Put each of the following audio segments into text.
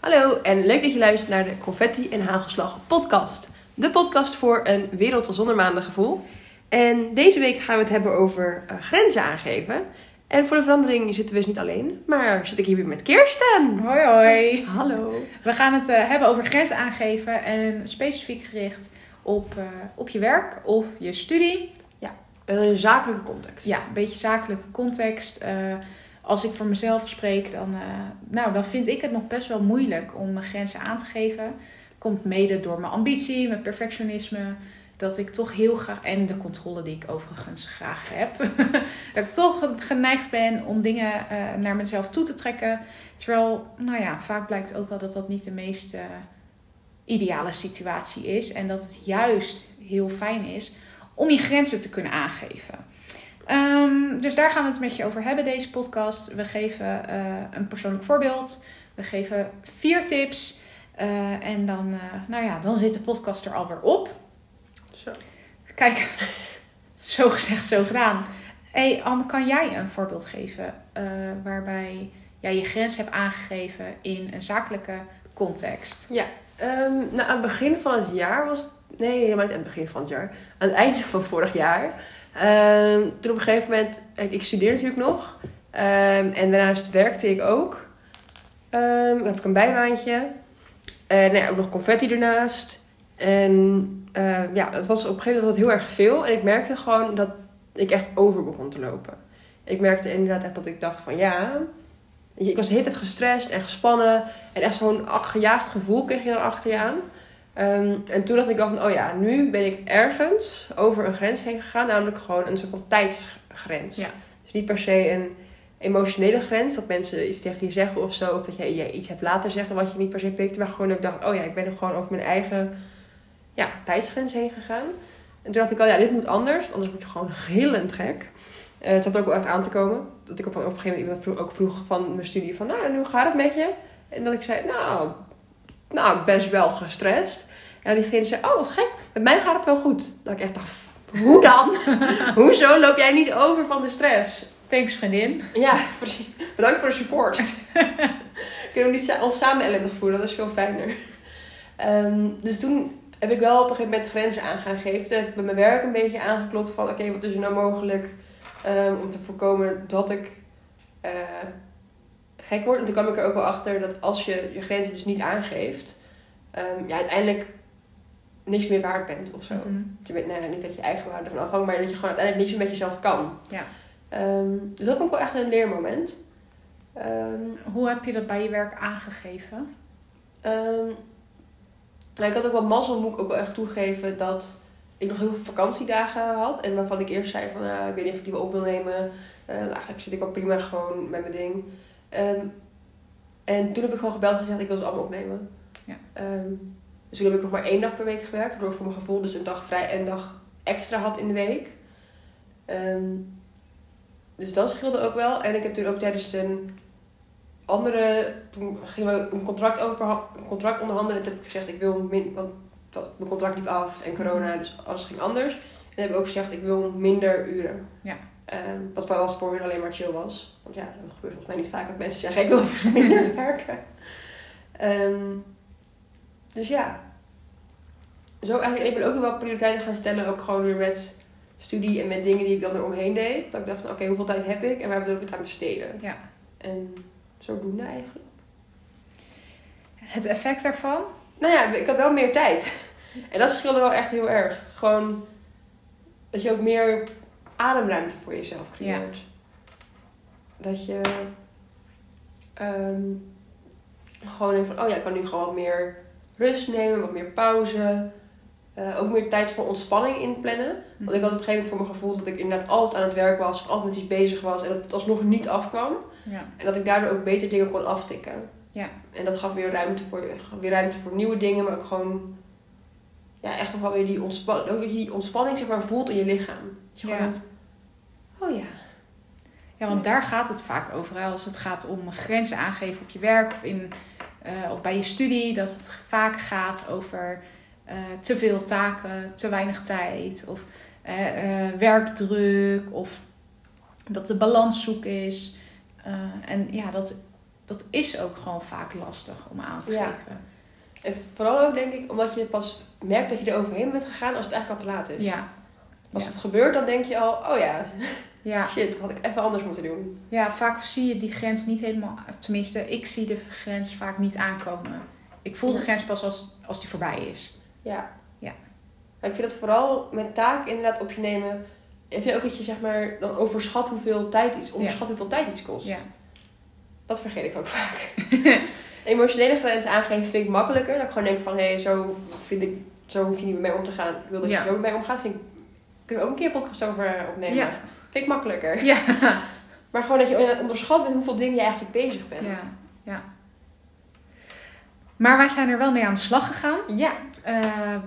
Hallo en leuk dat je luistert naar de Confetti en Hagelslag podcast. De podcast voor een wereld zonder maandengevoel. En deze week gaan we het hebben over uh, grenzen aangeven. En voor de verandering zitten we dus niet alleen, maar zit ik hier weer met Kirsten. Hoi hoi. Hallo. We gaan het uh, hebben over grenzen aangeven en specifiek gericht op, uh, op je werk of je studie. Ja, een zakelijke context. Ja, een beetje zakelijke context. Als ik voor mezelf spreek, dan, nou, dan vind ik het nog best wel moeilijk om mijn grenzen aan te geven. Komt mede door mijn ambitie, mijn perfectionisme dat ik toch heel graag, en de controle die ik overigens graag heb, dat ik toch geneigd ben om dingen uh, naar mezelf toe te trekken. Terwijl, nou ja, vaak blijkt ook wel dat dat niet de meest uh, ideale situatie is. En dat het juist heel fijn is om je grenzen te kunnen aangeven. Um, dus daar gaan we het met je over hebben, deze podcast. We geven uh, een persoonlijk voorbeeld. We geven vier tips. en dan, nou ja, dan zit de podcast er alweer op. Zo. Kijk, zo gezegd, zo gedaan. hey, Anne, kan jij een voorbeeld geven waarbij jij je grens hebt aangegeven in een zakelijke context? Ja, um, nou, aan het begin van het jaar was. Nee, helemaal niet aan het begin van het jaar. Aan het einde van vorig jaar. Um, toen op een gegeven moment. Ik, studeerde natuurlijk nog. Um, en daarnaast werkte ik ook. dan heb ik een bijbaantje. En nou ja, ook nog confetti ernaast. En ja, dat was op een gegeven moment was het heel erg veel. En ik merkte gewoon dat ik echt over begon te lopen. Ik merkte inderdaad echt dat ik dacht van ja... Ik was de hele tijd gestrest en gespannen. En echt zo'n gejaagd gevoel kreeg je dan achter je aan. Um, en toen dacht ik al van, oh ja, nu ben ik ergens over een grens heen gegaan. Namelijk gewoon een soort van tijdsgrens. Ja. Dus niet per se een emotionele grens. Dat mensen iets tegen je zeggen of zo. Of dat je, je iets hebt laten zeggen wat je niet per se pikt. Maar gewoon dat ik dacht, oh ja, ik ben er gewoon over mijn eigen ja, tijdsgrens heen gegaan. En toen dacht ik al, ja, dit moet anders. Anders word je gewoon gillend gek. Uh, het zat ook wel echt aan te komen. Dat ik op, op een gegeven moment iemand vroeg, ook vroeg van mijn studie van, nou, en hoe gaat het met je? En dat ik zei, nou, nou best wel gestrest. En diegene zei, oh, wat gek, met mij gaat het wel goed. Dat ik echt dacht, hoe dan? Hoezo loop jij niet over van de stress? Thanks, vriendin. Ja, precies. Bedankt voor de support. Kunnen we niet ons samen ellendig voelen, dat is veel fijner. Um, dus toen heb ik wel op een gegeven moment grenzen aan gaan geven. Heb ik met mijn werk een beetje aangeklopt van oké, wat is er nou mogelijk um, om te voorkomen dat ik uh, gek word. En toen kwam ik er ook wel achter dat als je je grenzen dus niet aangeeft, um, ja, uiteindelijk niks meer waard bent of zo. Mm -hmm. Je bent, nou niet dat je eigen waarde van afhangt, maar dat je gewoon uiteindelijk niks meer met jezelf kan. Ja. Um, dus dat vond ik wel echt een leermoment. Hoe heb je dat bij je werk aangegeven? nou, ik had ook wel mazzel, moet ik ook wel echt toegeven, dat ik nog heel veel vakantiedagen had. En waarvan ik eerst zei van, uh, ik weet niet of ik die wel op wil nemen. Uh, eigenlijk zit ik wel prima gewoon met mijn ding. Um, en toen heb ik gewoon gebeld en gezegd, ik wil ze allemaal opnemen. Ja. Um, dus toen heb ik nog maar één dag per week gewerkt. Waardoor ik voor mijn gevoel dus een dag vrij en een dag extra had in de week. Um, dus dat scheelde ook wel. En ik heb toen ook tijdens een andere, toen gingen we een contract, over, een contract onderhandelen. Toen heb ik gezegd, ik wil min, want dat, mijn contract liep af en corona, dus alles ging anders. En toen heb ik ook gezegd, ik wil minder uren. Ja. Um, wat voor, voor hun alleen maar chill was. Want ja, dat gebeurt volgens mij niet vaak dat mensen zeggen, ik wil minder werken. Um, dus ja. Zo eigenlijk, ik ben ook wel prioriteiten gaan stellen, ook gewoon weer met studie en met dingen die ik dan eromheen deed. Dat ik dacht van, oké, okay, hoeveel tijd heb ik en waar wil ik het aan besteden? Ja. En zodoende eigenlijk. Het effect daarvan? Nou ja, ik had wel meer tijd. En dat scheelde wel echt heel erg. Gewoon dat je ook meer ademruimte voor jezelf creëert. Ja. Dat je um, gewoon denkt van, oh ja, ik kan nu gewoon wat meer rust nemen, wat meer pauze. Uh, ook meer tijd voor ontspanning inplannen. Want ik had op een gegeven moment voor mijn gevoel dat ik inderdaad altijd aan het werk was, altijd met iets bezig was en dat het alsnog niet afkwam. Ja. En dat ik daardoor ook beter dingen kon aftikken. Ja. En dat gaf weer ruimte voor, weer ruimte voor nieuwe dingen, maar ook gewoon ja, echt nog wel weer die, ontspan ook die ontspanning zeg maar, voelt in je lichaam. Dat je Ja. gewoon denkt, oh ja. Ja, want Ja. daar gaat het vaak over. hè. Als het gaat om grenzen aangeven op je werk of, in, eh, of bij je studie. Dat het vaak gaat over eh, te veel taken, te weinig tijd. Of eh, werkdruk. Of dat de balans zoek is. En ja, dat, dat is ook gewoon vaak lastig om aan te Ja. geven. En vooral ook denk ik, omdat je pas merkt dat je er overheen bent gegaan als het eigenlijk al te laat is. Ja. Als Ja. het gebeurt, dan denk je al, oh ja, Ja. shit, dat had ik even anders moeten doen. ja, vaak zie je die grens niet helemaal... Tenminste, ik zie de grens vaak niet aankomen. Ik voel de grens pas als, als die voorbij is. Ja. Ja. Maar ik vind dat vooral met taak inderdaad op je nemen. Heb je ook dat je zeg maar dan overschat hoeveel tijd iets, onderschat hoeveel tijd iets kost. Ja. Dat vergeet ik ook vaak. Emotionele grenzen aangeven vind ik makkelijker. Dat ik gewoon denk van, hé, hey, zo vind ik, zo hoef je niet met mij om te gaan. Ik wil dat Ja. je zo met mij omgaat. Vind ik, kun je ook een keer een podcast over opnemen. Ja. Vind ik makkelijker. Ja. Maar gewoon dat je onderschat met hoeveel dingen je eigenlijk bezig bent. Ja. ja. Maar wij zijn er wel mee aan de slag gegaan. Ja. Eh,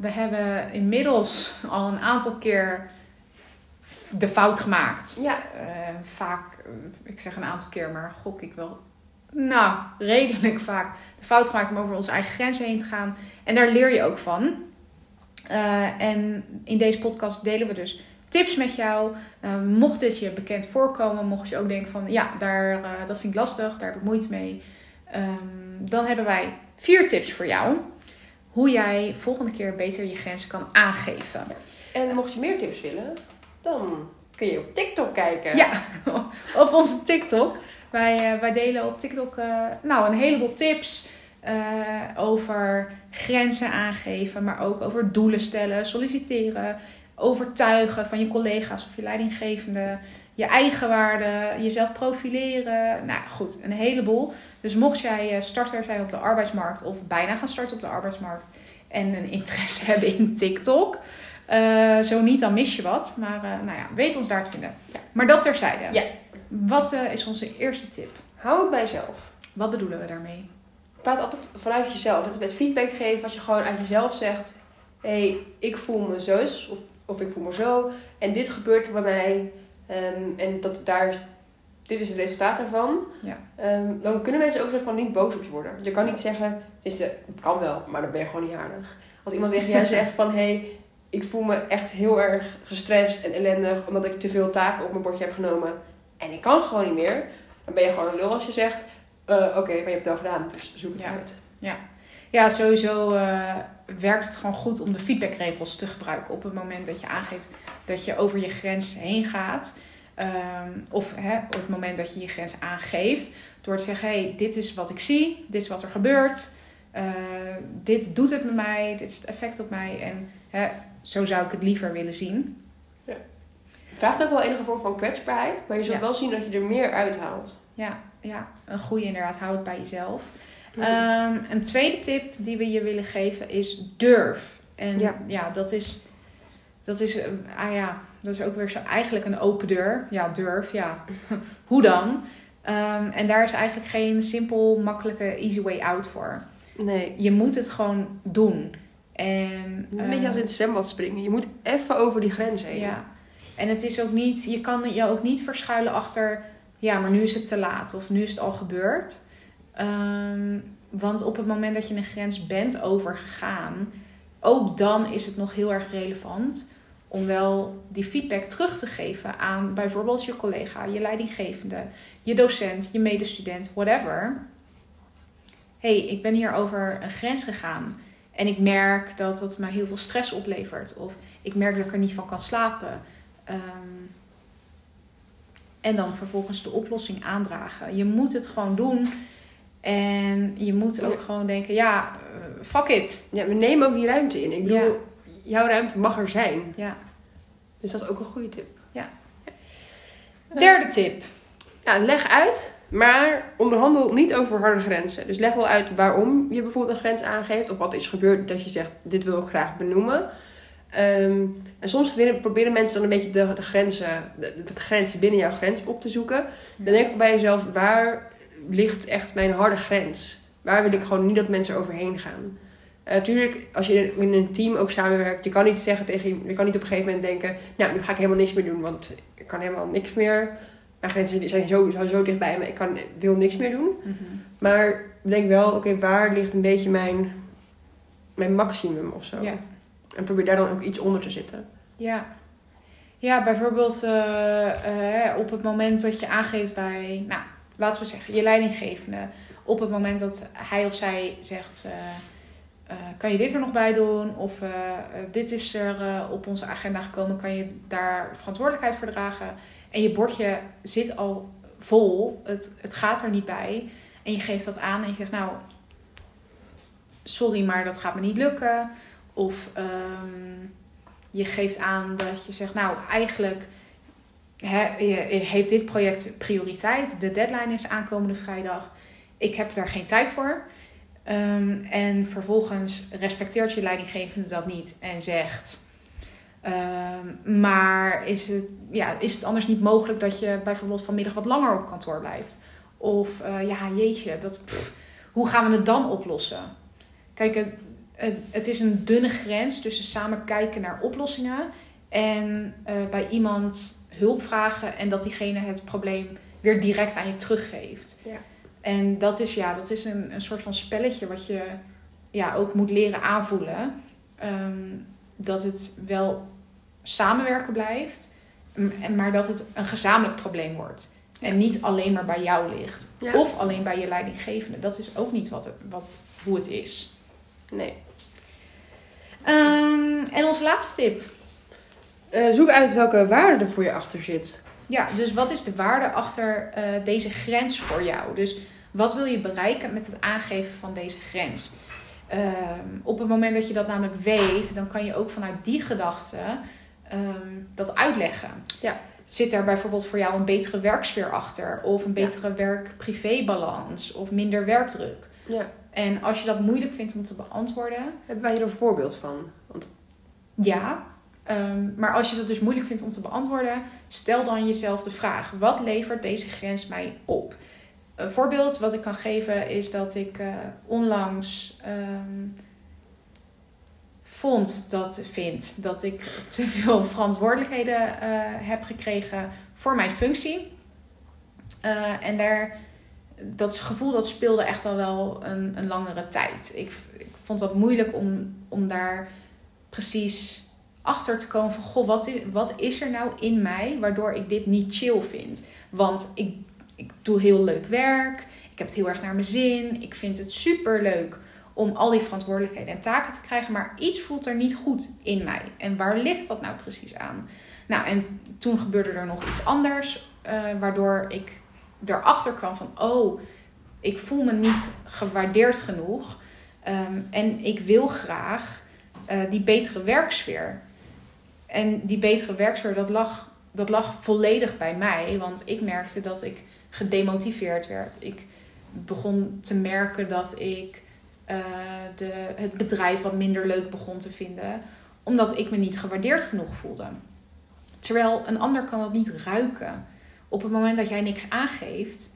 we hebben inmiddels al een aantal keer de fout gemaakt. Ja. Eh, vaak, eh, ik zeg een aantal keer, maar gok ik wel. Nou, redelijk vaak de fout gemaakt om over onze eigen grenzen heen te gaan. En daar leer je ook van. Eh, en in deze podcast delen we dus tips met jou. Eh, mocht dit je bekend voorkomen, mocht je ook denken van ja, daar, eh, dat vind ik lastig, daar heb ik moeite mee. Ehm, dan hebben wij vier tips voor jou. Hoe jij volgende keer beter je grenzen kan aangeven. En mocht je meer tips willen, dan kun je op TikTok kijken. Ja, op onze TikTok. Wij, eh, wij delen op TikTok eh, nou, een heleboel tips eh, over grenzen aangeven, maar ook over doelen stellen, solliciteren, overtuigen van je collega's of je leidinggevende, je eigen waarde, jezelf profileren. Nou goed, een heleboel. Dus mocht jij starter zijn op de arbeidsmarkt of bijna gaan starten op de arbeidsmarkt en een interesse hebben in TikTok, eh, zo niet, dan mis je wat. Maar eh, nou ja, weet ons daar te vinden. Ja. Maar dat terzijde. Ja. Wat eh, is onze eerste tip? Hou het bij jezelf. Wat bedoelen we daarmee? Praat altijd vanuit jezelf. Dat is met feedback geven als je gewoon uit jezelf zegt: hé, hey, ik voel me zo of, of ik voel me zo. En dit gebeurt er bij mij. ehm, en dat daar, dit is het resultaat daarvan. Ja. Ehm, dan kunnen mensen ook zo van niet boos op je worden. Want je kan niet zeggen: het, het kan wel, maar dan ben je gewoon niet aardig. Als iemand tegen jou zegt: van hé, hey, ik voel me echt heel erg gestrest en ellendig omdat ik te veel taken op mijn bordje heb genomen. En ik kan gewoon niet meer. Dan ben je gewoon een lul als je zegt: eh, oké, maar je hebt het wel gedaan, dus zoek het Ja. uit. Ja, sowieso eh, werkt het gewoon goed om de feedbackregels te gebruiken op het moment dat je aangeeft dat je over je grens heen gaat. Ehm, of hè, op het moment dat je je grens aangeeft. Door te zeggen, hey, dit is wat ik zie, dit is wat er gebeurt. eh, dit doet het met mij, dit is het effect op mij. En hè, zo zou ik het liever willen zien. Het vraagt ook wel enige vorm van kwetsbaarheid, maar je zult Ja. wel zien dat je er meer uithaalt. Ja, ja een goede inderdaad, houd het bij jezelf. Ehm, een tweede tip die we je willen geven is durf. En ja, Ja. dat is, dat is, eh, ah ja, dat is ook weer zo eigenlijk een open deur. Ja, durf, ja. Hoe dan? Ehm, en daar is eigenlijk geen simpel, makkelijke, easy way out voor. Nee. Je moet het gewoon doen. En, Een beetje eh, als in het zwembad springen. Je moet even over die grens heen. ja. En het is ook niet, je kan je ook niet verschuilen achter, ja, maar nu is het te laat of nu is het al gebeurd. Ehm, want op het moment dat je een grens bent overgegaan, ook dan is het nog heel erg relevant om wel die feedback terug te geven aan bijvoorbeeld je collega, je leidinggevende, je docent, je medestudent, whatever. hey, ik ben hier over een grens gegaan en ik merk dat het me heel veel stress oplevert. Of ik merk dat ik er niet van kan slapen. Ehm, en dan vervolgens de oplossing aandragen. Je moet het gewoon doen. En je moet ook Ja. gewoon denken, ja, eh, fuck it. Ja, we nemen ook die ruimte in. Ik bedoel, Ja. jouw ruimte mag er zijn. Ja. Dus dat is ook een goede tip. Derde tip. Ja, leg uit, maar onderhandel niet over harde grenzen. Dus leg wel uit waarom je bijvoorbeeld een grens aangeeft. Of wat is gebeurd dat je zegt, dit wil ik graag benoemen. Ehm, en soms proberen, proberen mensen dan een beetje de, de, grenzen, de, de grenzen binnen jouw grens op te zoeken. Dan denk ik bij jezelf, waar ligt echt mijn harde grens? Waar wil ik gewoon niet dat mensen overheen gaan? Natuurlijk, als je in, een team ook samenwerkt, je kan niet zeggen tegen je, je kan niet op een gegeven moment denken, nou, nu ga ik helemaal niks meer doen, want ik kan helemaal niks meer. Mijn grenzen zijn zo, zo, zo dichtbij me, ik kan, wil niks meer doen. Maar denk wel, oké, waar ligt een beetje mijn, mijn maximum of zo? Ja. En probeer daar dan ook iets onder te zitten. Ja. Ja, bijvoorbeeld eh, eh, op het moment dat je aangeeft bij, nou, laten we zeggen, je leidinggevende, op het moment dat hij of zij zegt: eh, eh, Kan je dit er nog bij doen? Of eh, eh, dit is er op onze agenda gekomen, kan je daar verantwoordelijkheid voor dragen? En je bordje zit al vol, het, het gaat er niet bij. En je geeft dat aan en je zegt: Nou, sorry, maar dat gaat me niet lukken. Of ehm, je geeft aan dat je zegt: Nou, eigenlijk je- heeft dit project prioriteit. De deadline is aankomende vrijdag. Ik heb daar geen tijd voor. Ehm, en vervolgens respecteert je leidinggevende dat niet en zegt. ehm, maar is het, ja, is het anders niet mogelijk dat je bijvoorbeeld vanmiddag wat langer op kantoor blijft? Of eh, ja, jeetje, dat, hoe gaan we het dan oplossen? Kijk, het, het, het is een dunne grens tussen samen kijken naar oplossingen en eh, bij iemand hulp vragen en dat diegene het probleem weer direct aan je teruggeeft. Ja. En dat is, ja, dat is een, een soort van spelletje wat je ja, ook moet leren aanvoelen. Ehm, dat het wel samenwerken blijft, maar dat het een gezamenlijk probleem wordt. En niet alleen maar bij jou ligt. Ja. Of alleen bij je leidinggevende. Dat is ook niet wat het, wat, hoe het is. Nee. Ehm, en onze laatste tip. Eh, zoek uit welke waarde er voor je achter zit. Ja, dus wat is de waarde achter eh, deze grens voor jou? Dus wat wil je bereiken met het aangeven van deze grens? Ehm, op het moment dat je dat namelijk weet, dan kan je ook vanuit die gedachte ehm, dat uitleggen. Ja. Zit daar bijvoorbeeld voor jou een betere werksfeer achter? Of een Ja. betere werk-privé-balans? Of minder werkdruk? Ja. En als je dat moeilijk vindt om te beantwoorden, Hebben wij hier een voorbeeld van? Want ja. Ehm, maar als je dat dus moeilijk vindt om te beantwoorden, stel dan jezelf de vraag: wat levert deze grens mij op? Een voorbeeld wat ik kan geven is dat ik eh, onlangs ehm, vond dat vind dat ik te veel verantwoordelijkheden eh, heb gekregen voor mijn functie. Eh, en daar, dat gevoel dat speelde echt al wel een, een langere tijd. Ik, ik vond dat moeilijk om, om daar precies achter te komen van... Goh, wat is, wat is er nou in mij waardoor ik dit niet chill vind? Want ik, ik doe heel leuk werk. Ik heb het heel erg naar mijn zin. Ik vind het super leuk om al die verantwoordelijkheden en taken te krijgen. Maar iets voelt er niet goed in mij. En waar ligt dat nou precies aan? Nou, en toen gebeurde er nog iets anders. eh, waardoor ik erachter kwam van... Oh, ik voel me niet gewaardeerd genoeg. Ehm, en ik wil graag eh, die betere werksfeer. En die betere werksfeer, dat lag, dat lag volledig bij mij. Want ik merkte dat ik gedemotiveerd werd. Ik begon te merken dat ik eh, de, het bedrijf wat minder leuk begon te vinden. Omdat ik me niet gewaardeerd genoeg voelde. Terwijl een ander kan dat niet ruiken. Op het moment dat jij niks aangeeft,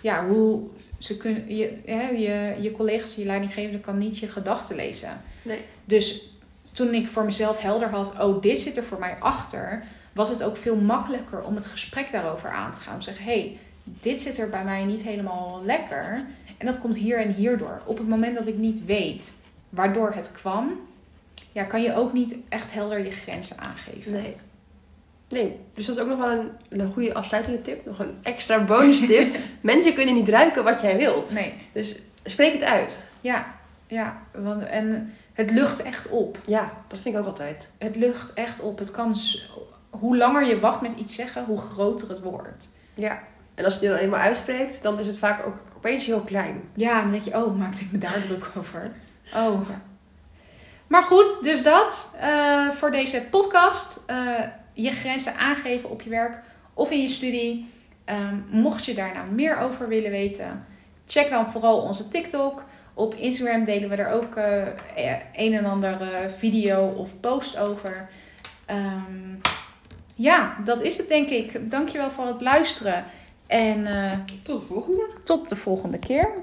ja, hoe ze kunnen, je, hè, je, je collega's, je leidinggevende kan niet je gedachten lezen. Nee. Dus toen ik voor mezelf helder had, oh, dit zit er voor mij achter, was het ook veel makkelijker om het gesprek daarover aan te gaan. Om te zeggen, hey, dit zit er bij mij niet helemaal lekker. En dat komt hier en hierdoor. Op het moment dat ik niet weet waardoor het kwam, ja, kan je ook niet echt helder je grenzen aangeven. Nee. Nee, dus dat is ook nog wel een, een goede afsluitende tip. Nog een extra bonus tip. Mensen kunnen niet ruiken wat jij wilt. Nee, Dus spreek het uit. ja, ja. Want, en het lucht echt op. Ja, dat vind ik ook altijd. Het lucht echt op. Het kan, hoe langer je wacht met iets zeggen, hoe groter het wordt. Ja. En als je het dan eenmaal uitspreekt, dan is het vaak ook opeens heel klein. Ja, dan denk je, oh, maakte ik me daar druk over. Oh. Maar goed, dus dat eh, voor deze podcast. Eh, je grenzen aangeven op je werk of in je studie. Ehm, mocht je daar nou meer over willen weten, check dan vooral onze TikTok. Op Instagram delen we er ook eh, een en ander video of post over. Ehm, ja, dat is het denk ik. Dankjewel voor het luisteren. En eh, Tot de volgende. tot de volgende keer.